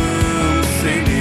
não sei.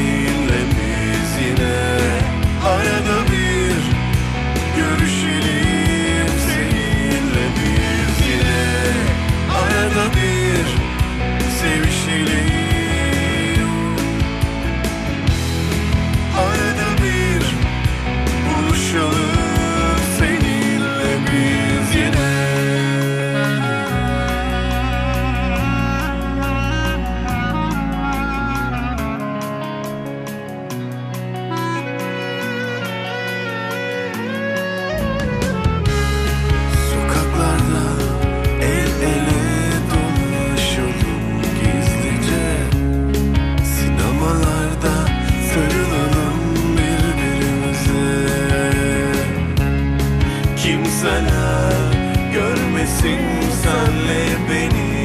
misin? Senle beni.